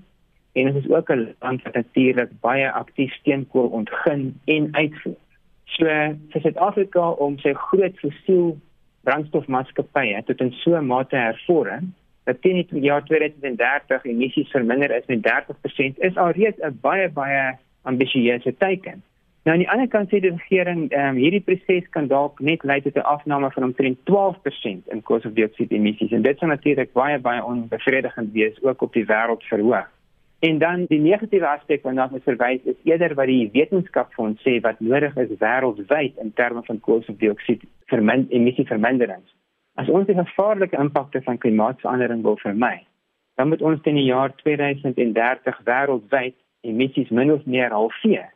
en ons is ook 'n land wat natuurlik baie aktief steenkool ontgin en uitvoer. So vir Suid-Afrika om sy groot fossiel brandstofmaatskappye tot in so 'n mate hervorm dat teen die jaar 2030 emissies verminder is met 30% is alreeds 'n baie baie ambisieuse teiken. Nou aan die ander kant sê die regering um, hierdie proses kan dalk net lei tot 'n afname van omtrent 12% in koolstofdioksied emissies en dit sou natuurlik baie baie onbevredigend wees ook op die wêreld verhoog. En dan die negatiewe aspek waarna ons verwys is eerder wat die wetenskap vir ons sê wat nodig is wêreldwyd in terme van koolstofdioksied vermind emissieverminderings. As ons die gevaarlike impakte van klimaatsverandering wil vermy, dan moet ons teen die jaar 2030 wêreldwyd emissies min of meer halveer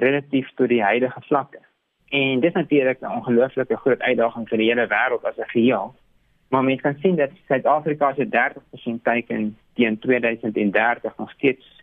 relatief tot die huidige vlakke. En dit is natuurlik 'n ongelooflike groot uitdaging vir die hele wêreld as 'n geheel. Maar mens kan sien dat Suid-Afrika se 30% teiken teen 2030 nog steeds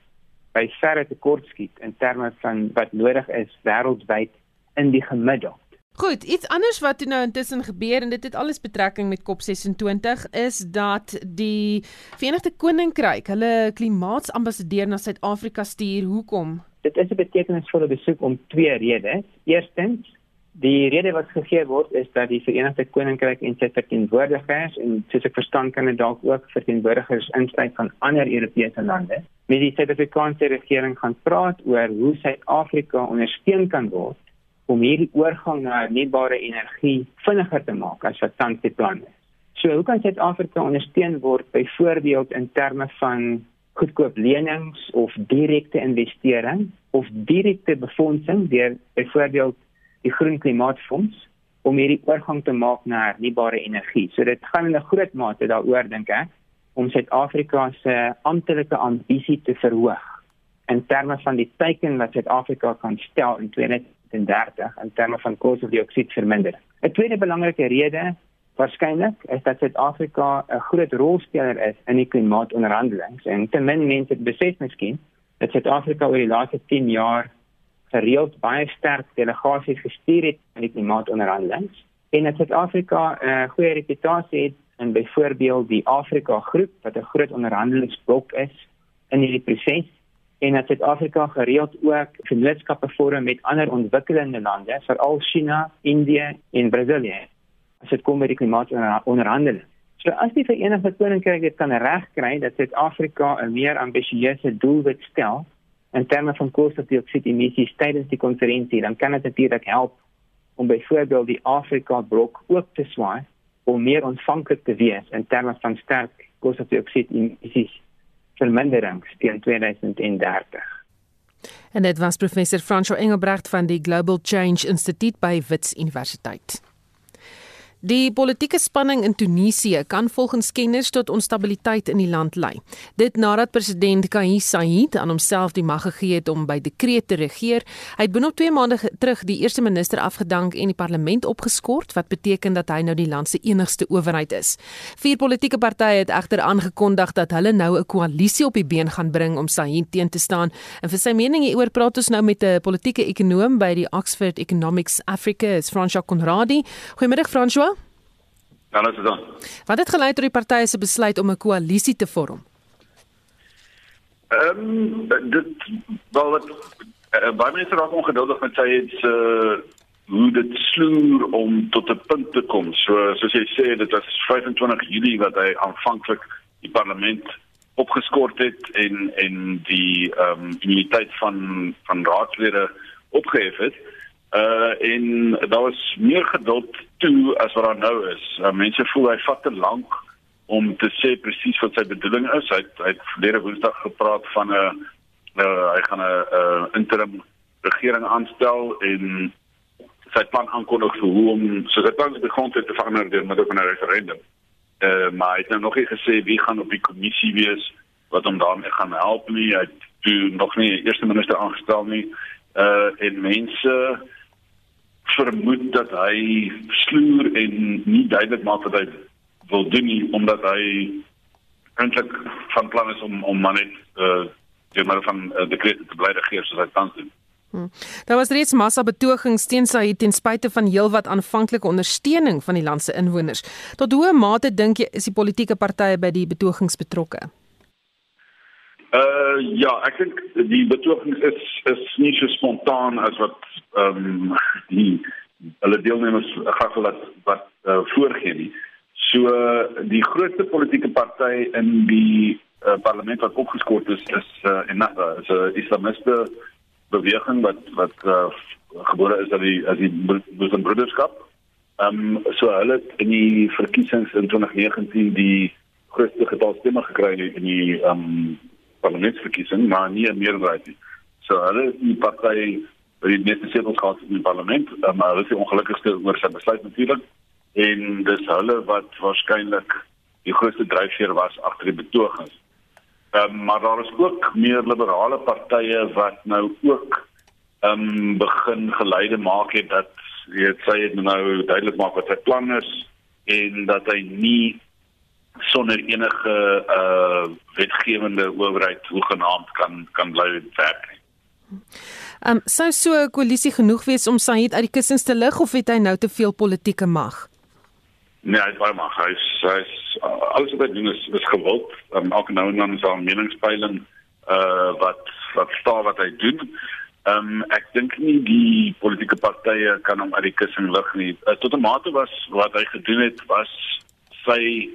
by verre tekort skiet in terme van wat nodig is wêreldwyd in die gemiddeld. Goed, iets anders wat nou intussen gebeur en dit het alles betrekking met COP26 is dat die Verenigde Koninkryk hulle klimaatsambassadeur na Suid-Afrika stuur. Hoekom? Dit is 'n betekenisvolle besoek om twee redes. Eerstens, Die rede wat gegee word is dat die Verenigde Koninkryk en sy verteenwoordigers en soos ek verstaan kan dit dalk ook verteenwoordigers insluit van ander Europese lande met die Suid-Afrikaanse regering gaan praat oor hoe Suid-Afrika ondersteun kan word om hierdie oorgang na hernubare energie vinniger te maak as wat tans beplan is. So hoe kan Suid-Afrika ondersteun word byvoorbeeld in terme van goedkoop lenings of direkte investering of direkte befondsing deur byvoorbeeld die Groen Klimaatfonds om hierdie oorgang te maak na hernubare energie. So dit gaan in 'n groot mate daaroor dink ek om Suid-Afrika se amptelike ambisie te verhoog in terme van die teiken wat Suid-Afrika kan stel in 2030 in terme van koolstofdioksiedvermindering. 'n Tweede belangrike rede waarskynlik is dat Suid-Afrika 'n groot rolspeler is in die klimaatonderhandelinge en ten minste mense besef miskien dat Suid-Afrika oor die laaste 10 jaar gereeld baie sterk delegasies gestuur het in die klimaatonderhandelinge en dat Suid-Afrika 'n uh, goeie reputasie het in byvoorbeeld die Afrika groep wat 'n groot onderhandelingsblok is in hierdie proses. En dat Suid-Afrika gereeld ook vennootskappe vorm met ander ontwikkelende lande veral China, Indië en Brasilië as dit kom by die klimaatonderhandelinge. So as die Verenigde Koninkryk dit kan regkry dat Suid-Afrika 'n meer ambisieuse doelwit stel in terme van koolstofdioksied emissies tydens die konferensie, dan kan dit natuurlik help om byvoorbeeld die Afrika blok ook te swaai om meer ontvanklik te wees in terme van sterk koolstofdioksied emissies verminderings teen 2030. En dit was professor François Engelbrecht van die Global Change Instituut by Wits Universiteit. Die politieke spanning in Tunesië kan volgens kenners tot onstabiliteit in die land lei. Dit nadat president Kais Saied aan homself die mag gegee het om by dekreet te regeer. Hy het binne 2 maande terug die eerste minister afgedank en die parlement opgeskort wat beteken dat hy nou die land se enigste owerheid is. Vier politieke partye het egter aangekondig dat hulle nou 'n koalisie op die been gaan bring om Saied teen te staan. En vir sy mening hieroor praat ons nou met 'n politieke ekonoom by die Oxford Economics Africa, is François Conradi. Goeiemiddag François. Ja, dit is dan. Wat het gelei tot die partye se besluit om 'n koalisie te vorm? Ehm um, dit wel wat uh, baie mense raak ongeduldig met sy het uh, hoe dit sloer om tot 'n punt te kom. So soos jy sê, dit was 25 Julie wat hy aanvanklik die parlement opgeskort het en en die ehm um, immuniteit van van raadslede opgehef het. Uh en daar was meer geduld toe as wat daar nou is. Uh, mense voel hy vat te lank om te sê presies wat sy bedoeling is. Hy hy het verlede Woensdag gepraat van 'n uh, hy gaan 'n uh, interim regering aanstel en sy plan aankondig vir hoe om so dat dan die grondwet te verander deur met 'n referendum. Uh maar hy het nou nog nie gesê wie gaan op die kommissie wees wat hom daarmee gaan help nie. Hy het toe nog nie eerste minister aangestel nie. Uh en mense vermoed dat hy sloer en nie duidelik maak wat hy wil doen nie omdat hy eintlik van plan is om om maar net uh die maar van uh, dekreet te bly regeer soos hy tans doen. Hmm. Daar was reeds massa betogings teen sy ten spyte van heelwat aanvanklike ondersteuning van die land se inwoners. Tot hoe mate dink jy is die politieke partye by die betogings betrokke? Uh ja, ek dink die betogings is is nie so spontaan as wat ehm um, die hulle deelnemers gaga wat wat uh, voorgee nie. So uh, die grootste politieke party in die uh, parlement wat opgeskort is is uh, Ennahda, is 'n uh, islamiste beweging wat wat uh, gebore is uit die as die Muslim Broederskap. Ehm um, so hulle in die verkiesings in 2019 die grootste getal stemme gekry in die ehm um, parlementsverkiesing, maar nie 'n meerderheid nie. So hulle die party by die meeste setels gehad in die parlement, uh, maar hulle is ongelukkigste oor sy besluit natuurlik en dis hulle wat waarskynlik die grootste dryfveer was agter die betogings. Ehm um, maar daar is ook meer liberale partye wat nou ook ehm um, begin geleide maak het dat weet sy het nou duidelik maak wat sy plan is en dat hy nie sonder enige uh wetgewende owerheid hoegenaamd kan kan bly werk. Ehm um, sou so 'n koalisie genoeg wees om Said uit die kussings te lig of het hy nou te veel politieke mag? Nee, hy het baie mag. Hy is, hy is alles wat hy doen is, is gewild. Um, elke nou en dan is daar 'n meningspeiling uh wat wat staan wat hy doen. Ehm um, ek dink nie die politieke partye kan hom uit die kussing lig nie. Uh, tot 'n mate was wat hy gedoen het was sy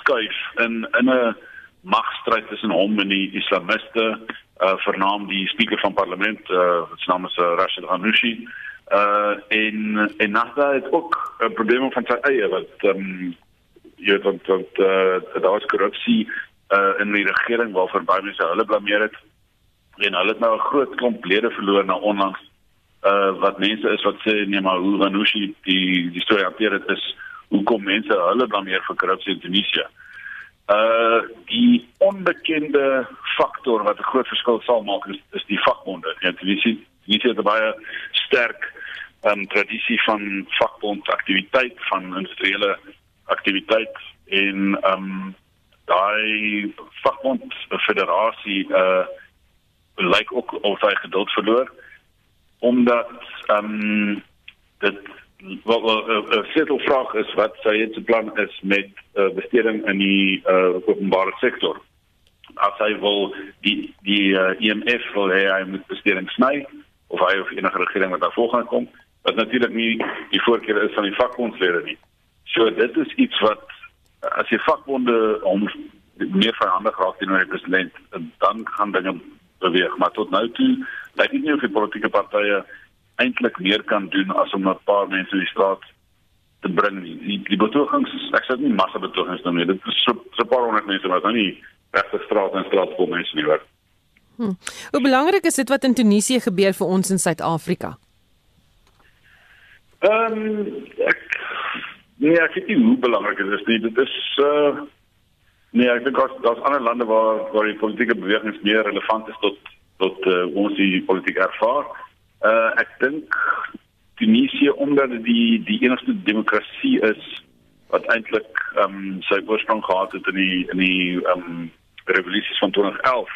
skuif in in 'n magstryd tussen hom en die islamiste uh vernaam die spreker van parlement uh sy naam is uh, Rashid Ghanouchi. Uh in in Nagda het ook 'n probleem van sy eie wat um, jy weet want want uh daar was korrupsie uh in die regering waarvoor baie mense hulle blameer het. En hulle het nou 'n groot klomp lede verloor na onlangs. Uh wat mense is wat sê nee maar hoe Ghanouchi die die storie hanteer het is hoekom mense hulle dan meer korrupsie in Tunesië. Uh die onbekende faktor wat 'n groot verskil sal maak is, is die vakbonde. Ja, Tunesië Tunesië het baie sterk um, tradisie van vakbond aktiwiteit van industriële aktiwiteit en um, daai vakbond federasie uh lyk ook of hy geduld verloor omdat um, dit wat wel 'n uh, uh, setel vraag is wat sy het plan is met uh, besteding in die uh, openbare sektor. As hy wil die die uh, IMF wil hê hy moet besteding sny of hy of enige regering wat daarvoor gaan kom, wat natuurlik nie die voorkeur is van die vakbondslede nie. So dit is iets wat as jy vakbonde om meer verhandig raak teenoor die president, dan gaan dinge beweeg, maar tot nou toe, lyk dit nie of die politieke partye eintlik meer kan doen as om 'n paar mense in die straat te bring. Die, die betogings, ek sê nie massa betogings dan nie. Dit is so so 'n paar honderd mense wat nou nie regte straat en straat kom mense nie hoor. Hm. Hoe belangrik is dit wat in Tunesië gebeur vir ons in Suid-Afrika? Ehm um, ek nee, ek weet nie hoe belangrik dit is nie. Dit is uh nee, ek dink daar's ander lande waar waar die politieke bewegings meer relevant is tot tot uh, ons die politiek ervaar. Uh ek dink Tunesië omdat dit die die enigste demokrasie is wat eintlik ehm um, sy oorsprong gehad het in die in die ehm um, revolusies van 2011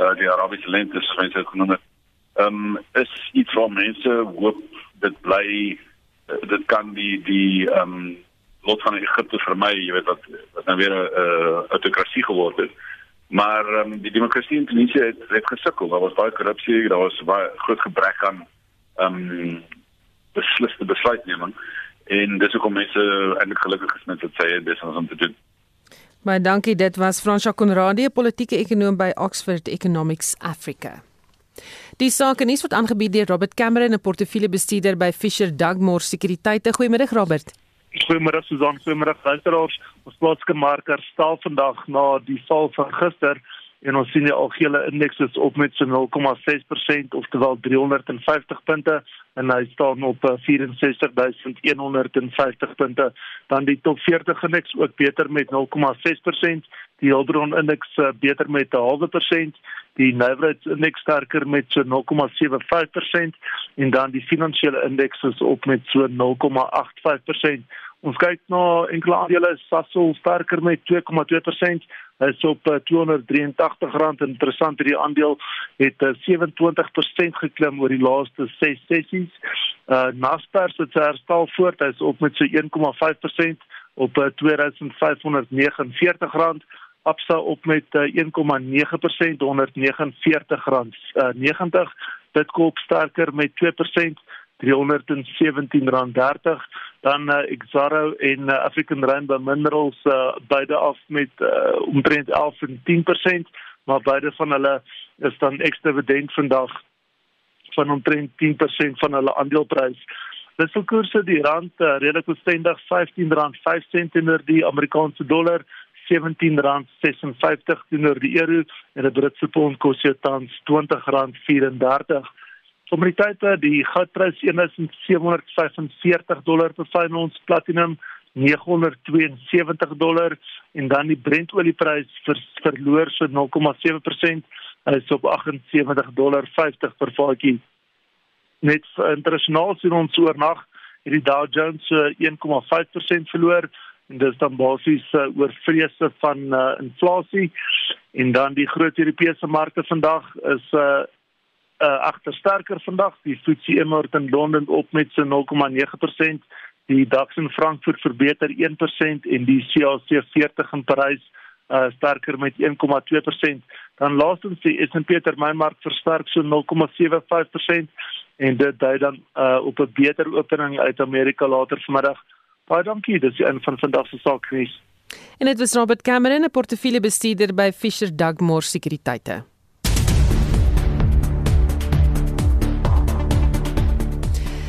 uh die Arabiese lente soos jy genoem het. Ehm um, is iets wat mense hoop dit bly uh, dit kan die die ehm um, lot van Egipte vermy, jy weet wat wat nou weer 'n uh, autokrasie geword het. Maar um, die demokrasie in Tunesië het, het gesukkel. Daar was baie korrupsie, daar was baie groot gebrek aan ehm um, besliste besluitneming en dis hoekom mense eintlik gelukkig is met wat sê dis ons om te doen. Baie dankie. Dit was Fransja Konradie, politieke ekonom by Oxford Economics Africa. Die saak nuus word aangebied deur Robert Cameron, 'n portefeuljebestuurder by Fisher Dugmore Sekuriteite. Goeiemiddag Robert. Goeiemôre Susan, goeiemôre luisteraars. Ons plaaslike mark herstel vandag na die val van gister en ons sien die algehele indeks is op met so 0,6% oftewel 350 punte en hy staan op 64150 punte. Dan die top 40 indeks ook beter met 0,6%, die Hulbron indeks eh, beter met 'n halwe persent, die nywerheidsindeks sterker met so 0,75% en dan die finansiële indeks is op met so 0,85%. Ons kyk na enkele aandele, Sasol sterker met 2,2%, is op R283. Eh, Interessant, hierdie aandeel het 27% eh, geklim oor die laaste 6 sessies. Uh Naspers het sy herstel voort, hy's op met so 1,5% op R2549. Absa op met 1,9% onder R49.90. Bitcoin sterker met 2% R317.30 dan uh, Exaro en uh, African Rainbow Minerals uh, beide af met uh, omtrent 11 en 10% maar beide van hulle is dan ekstra dividend vandag van omtrent 10% van hulle aandeleprys. Wisselkoerse die rand uh, redelik bestendig R15.05 teenoor die Amerikaanse dollar R17.56 teenoor die euro en 'n Britse pond kos jou tans R20.34 Kommoditeite, die goudprys 1745 dollar per fyn ons, platinum 972 dollar en dan die Brentolieprys ver, verloor so 0,7%, is op 78 dollar 50 per vatjie. Net internasionaal sien ons oornag hierdie Dow Jones so 1,5% verloor en dis dan basies uh, oor vrese van uh, inflasie en dan die groot Europese markte vandag is uh, uh, agter sterker vandag. Die FTSE 100 in Londen op met so 0,9%, die DAX in Frankfurt verbeter 1% en die CAC 40 in Parys uh sterker met 1,2%. Dan laastens die S&P termynmark versterk so 0,75% en dit dui dan uh op 'n beter opening uit Amerika later vanmiddag. Baie dankie, dis die een van vandag se saaknuus. En dit was Robert Cameron, 'n portefeuljebestuurder by Fisher Dugmore Sekuriteite.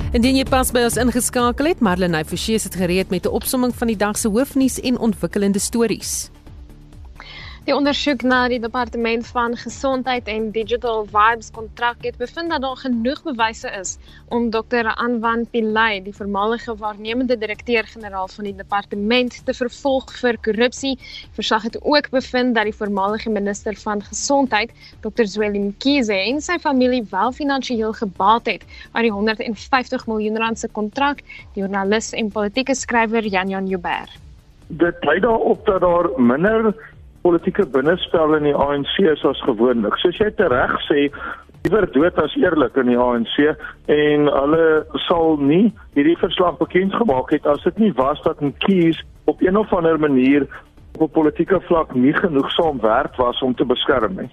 Indien jy pas by ons ingeskakel het, Marlenae Forsie het gereed met 'n opsomming van die dag se hoofnuus en ontwikkelende stories. Die ondersoek na die departement van gesondheid en digital vibes kontrak het bevind dat daar genoeg bewyse is om Dr. Anwan Pillay, die voormalige waarnemende direkteur-generaal van die departement, te vervolg vir korrupsie. Verslag het ook bevind dat die voormalige minister van gesondheid, Dr. Zweli Mkhize, en sy familie wel finansiëel gebaat het aan die 150 miljoen rand se kontrak, die joernalis en politieke skrywer Jan Jan Joubert. Dit lei daarop dat daar minder politieke binnespel in die ANC is as gewoonlik. Soos jy tereg sê, liewer dood as eerlik in die ANC en hulle sal nie hierdie verslag bekend gemaak het as dit nie was dat 'n kies op een of ander manier op politieke vlak nie genoegsaam werd was om te beskerm nie.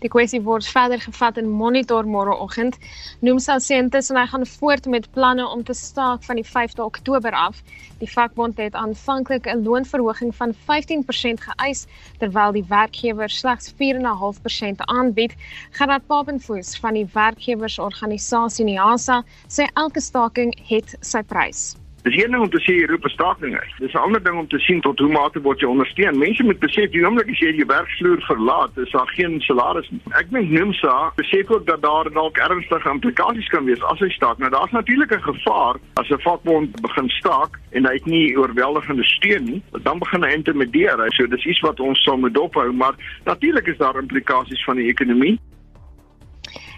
Die kwessie word verder gevat in Monitor môreoggend. Noemsa sê intussen hy gaan voort met planne om te staak van die 5de Oktober af. Die vakbond het aanvanklik 'n loonverhoging van 15% geëis terwyl die werkgewer slegs 4.5% aanbied. Gerard Papenfoos van die werkgewersorganisasie NIASA sê elke staking het sy prys. Dis een ding om te sê jy roep 'n staking uit. Dis 'n ander ding om te sien tot hoe mate word jy ondersteun. Mense moet besef die oomblik as jy jou werksvloer verlaat, is daar geen salaris nie. Ek dink NUMSA besef ook dat daar dalk ernstige implikasies kan wees as hy staak. Nou daar's natuurlik 'n gevaar as 'n vakbond begin staak en hy het nie oorweldigende steun nie, dan begin hy intimideer. So dis iets wat ons sal moet dophou, maar natuurlik is daar implikasies van die ekonomie.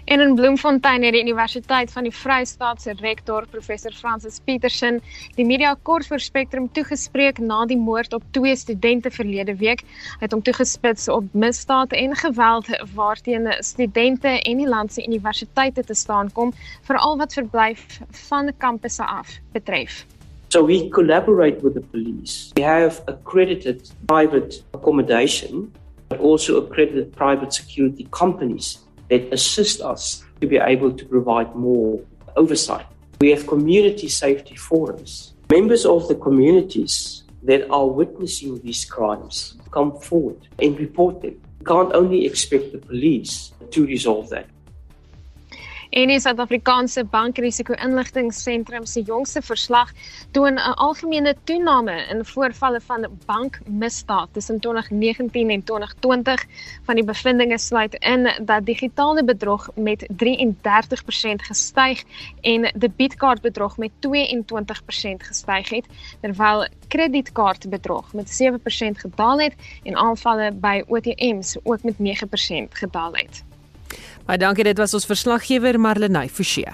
En in Bloemfontein het die Universiteit van die Vrystaat se rektor, professor Francis Petersen, die media kort vir Spectrum toegespreek na die moord op twee studente verlede week. Hy het hom toegespits op misdaad en geweld waarteen studente en die land se universiteite te staan kom, veral wat verblyf van kampusse af betref. So we collaborate with the police. We have accredited private accommodation, but also accredited private security companies that assist us to be able to provide more oversight. We have community safety forums. Members of the communities that are witnessing these crimes come forward and report them. We can't only expect the police to resolve that. En die Suid-Afrikaanse Bankrisiko-inligtingseentrum se jongste verslag toon 'n algemene toename in voorvalle van bankmisdaad tussen 2019 en 2020. Van die bevindinge sluit in dat digitale bedrog met 33% gestyg en debietkaartbedrog met 22% gestyg het, terwyl kredietkaartbedrog met 7% gedaal het en aanvalle by OTM's ook met 9% gedaal het. Baie dankie, dit was ons verslaggewer Marlenae Forsie.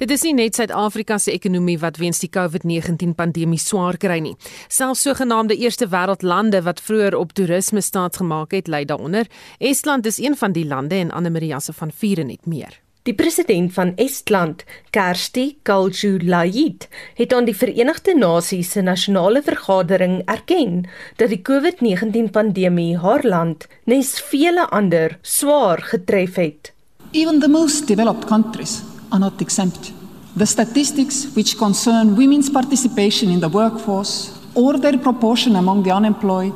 Dit is nie net Suid-Afrika se ekonomie wat weens die COVID-19 pandemie swaar kry nie. Selfs sogenaamde eerste wêreldlande wat vroeër op toerisme staatsgemaak het, ly daaronder. Estland is een van die lande en Anne Maria se van Vieren net meer. Die president van Estland, Kersti Kaljulaid, het aan die Verenigde Nasies se nasionale vergadering erken dat die COVID-19 pandemie haar land, nes vele ander, swaar getref het. Even the most developed countries are not exempt. The statistics which concern women's participation in the workforce or their proportion among the unemployed,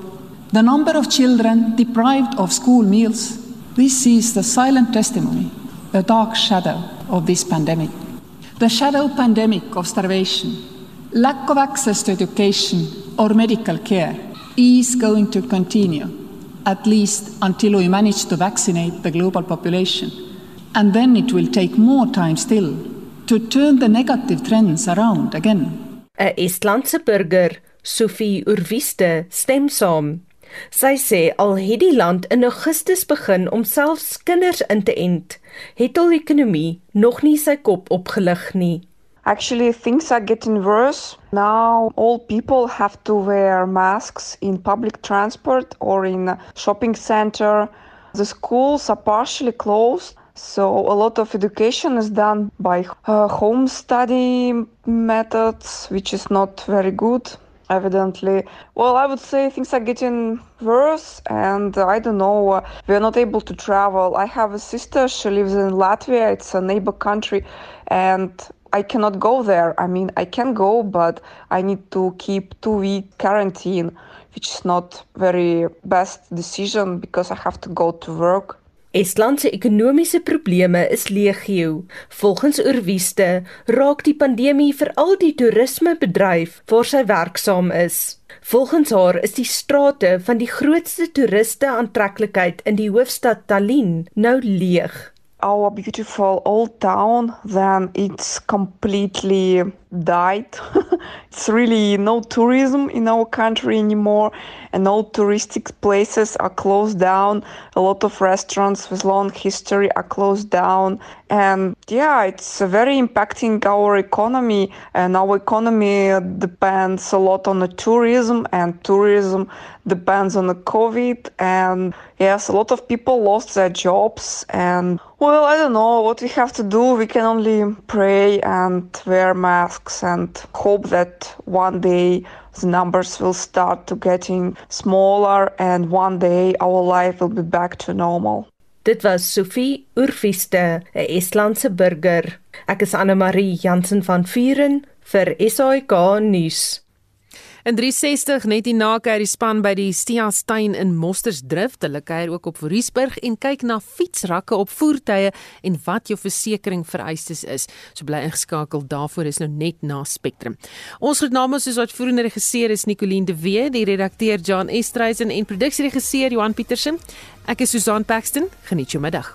the number of children deprived of school meals, this is the silent testimony the dark shadow of this pandemic. The shadow pandemic of starvation, lack of access to education or medical care is going to continue, at least until we manage to vaccinate the global population. And then it will take more time still to turn the negative trends around again. Estlandse burger, Sophie Urviste, stem saam Sy sê al het die land in Augustus begin om selfs kinders in te ent, het al ekonomie nog nie sy kop opgelig nie. Actually, things are getting worse. Now, all people have to wear masks in public transport or in a shopping center. The schools are partially closed. So, a lot of education is done by uh, home study methods, which is not very good evidently. Well, I would say things are getting worse, and uh, I don't know. Uh, we're not able to travel. I have a sister, she lives in Latvia, it's a neighbor country, and I cannot go there. I mean, I can go, but I need to keep two week quarantine, which is not very best decision because I have to go to work. Estland se ekonomiese probleme is legio. Volgens Oorwieste raak die pandemie veral die toerismebedryf waar sy werksaam is. Volgens haar is die strate van die grootste toeriste aantreklikheid in die hoofstad Tallinn nou leeg. Our beautiful old town then it's completely died. [laughs] it's really no tourism in our country anymore, and all touristic places are closed down. A lot of restaurants with long history are closed down, and yeah, it's very impacting our economy. And our economy depends a lot on the tourism, and tourism depends on the COVID. And yes, a lot of people lost their jobs, and well, I don't know what we have to do. We can only pray and wear masks and hope that one day the numbers will start to getting smaller and one day our life will be back to normal. Dit was Sophie Urviste, 'n Estlandse burger. Ek is Anne Marie Jansen van Vuren vir SAK nuus. In 360 net hierna kuier die span by die Stia Stein in Mostersdrift. Hulle kuier ook op Voorriesburg en kyk na fietsrakke op voertuie en wat jou versekerings vereistes is. So bly ingeskakel daarvoor is nou net na Spectrum. Ons groet namens soos wat voerende regisseur is Nicoline de Wee, die redakteur John Estreisen en produksieregisseur Johan Pietersen. Ek is Susan Paxton. Geniet jou middag.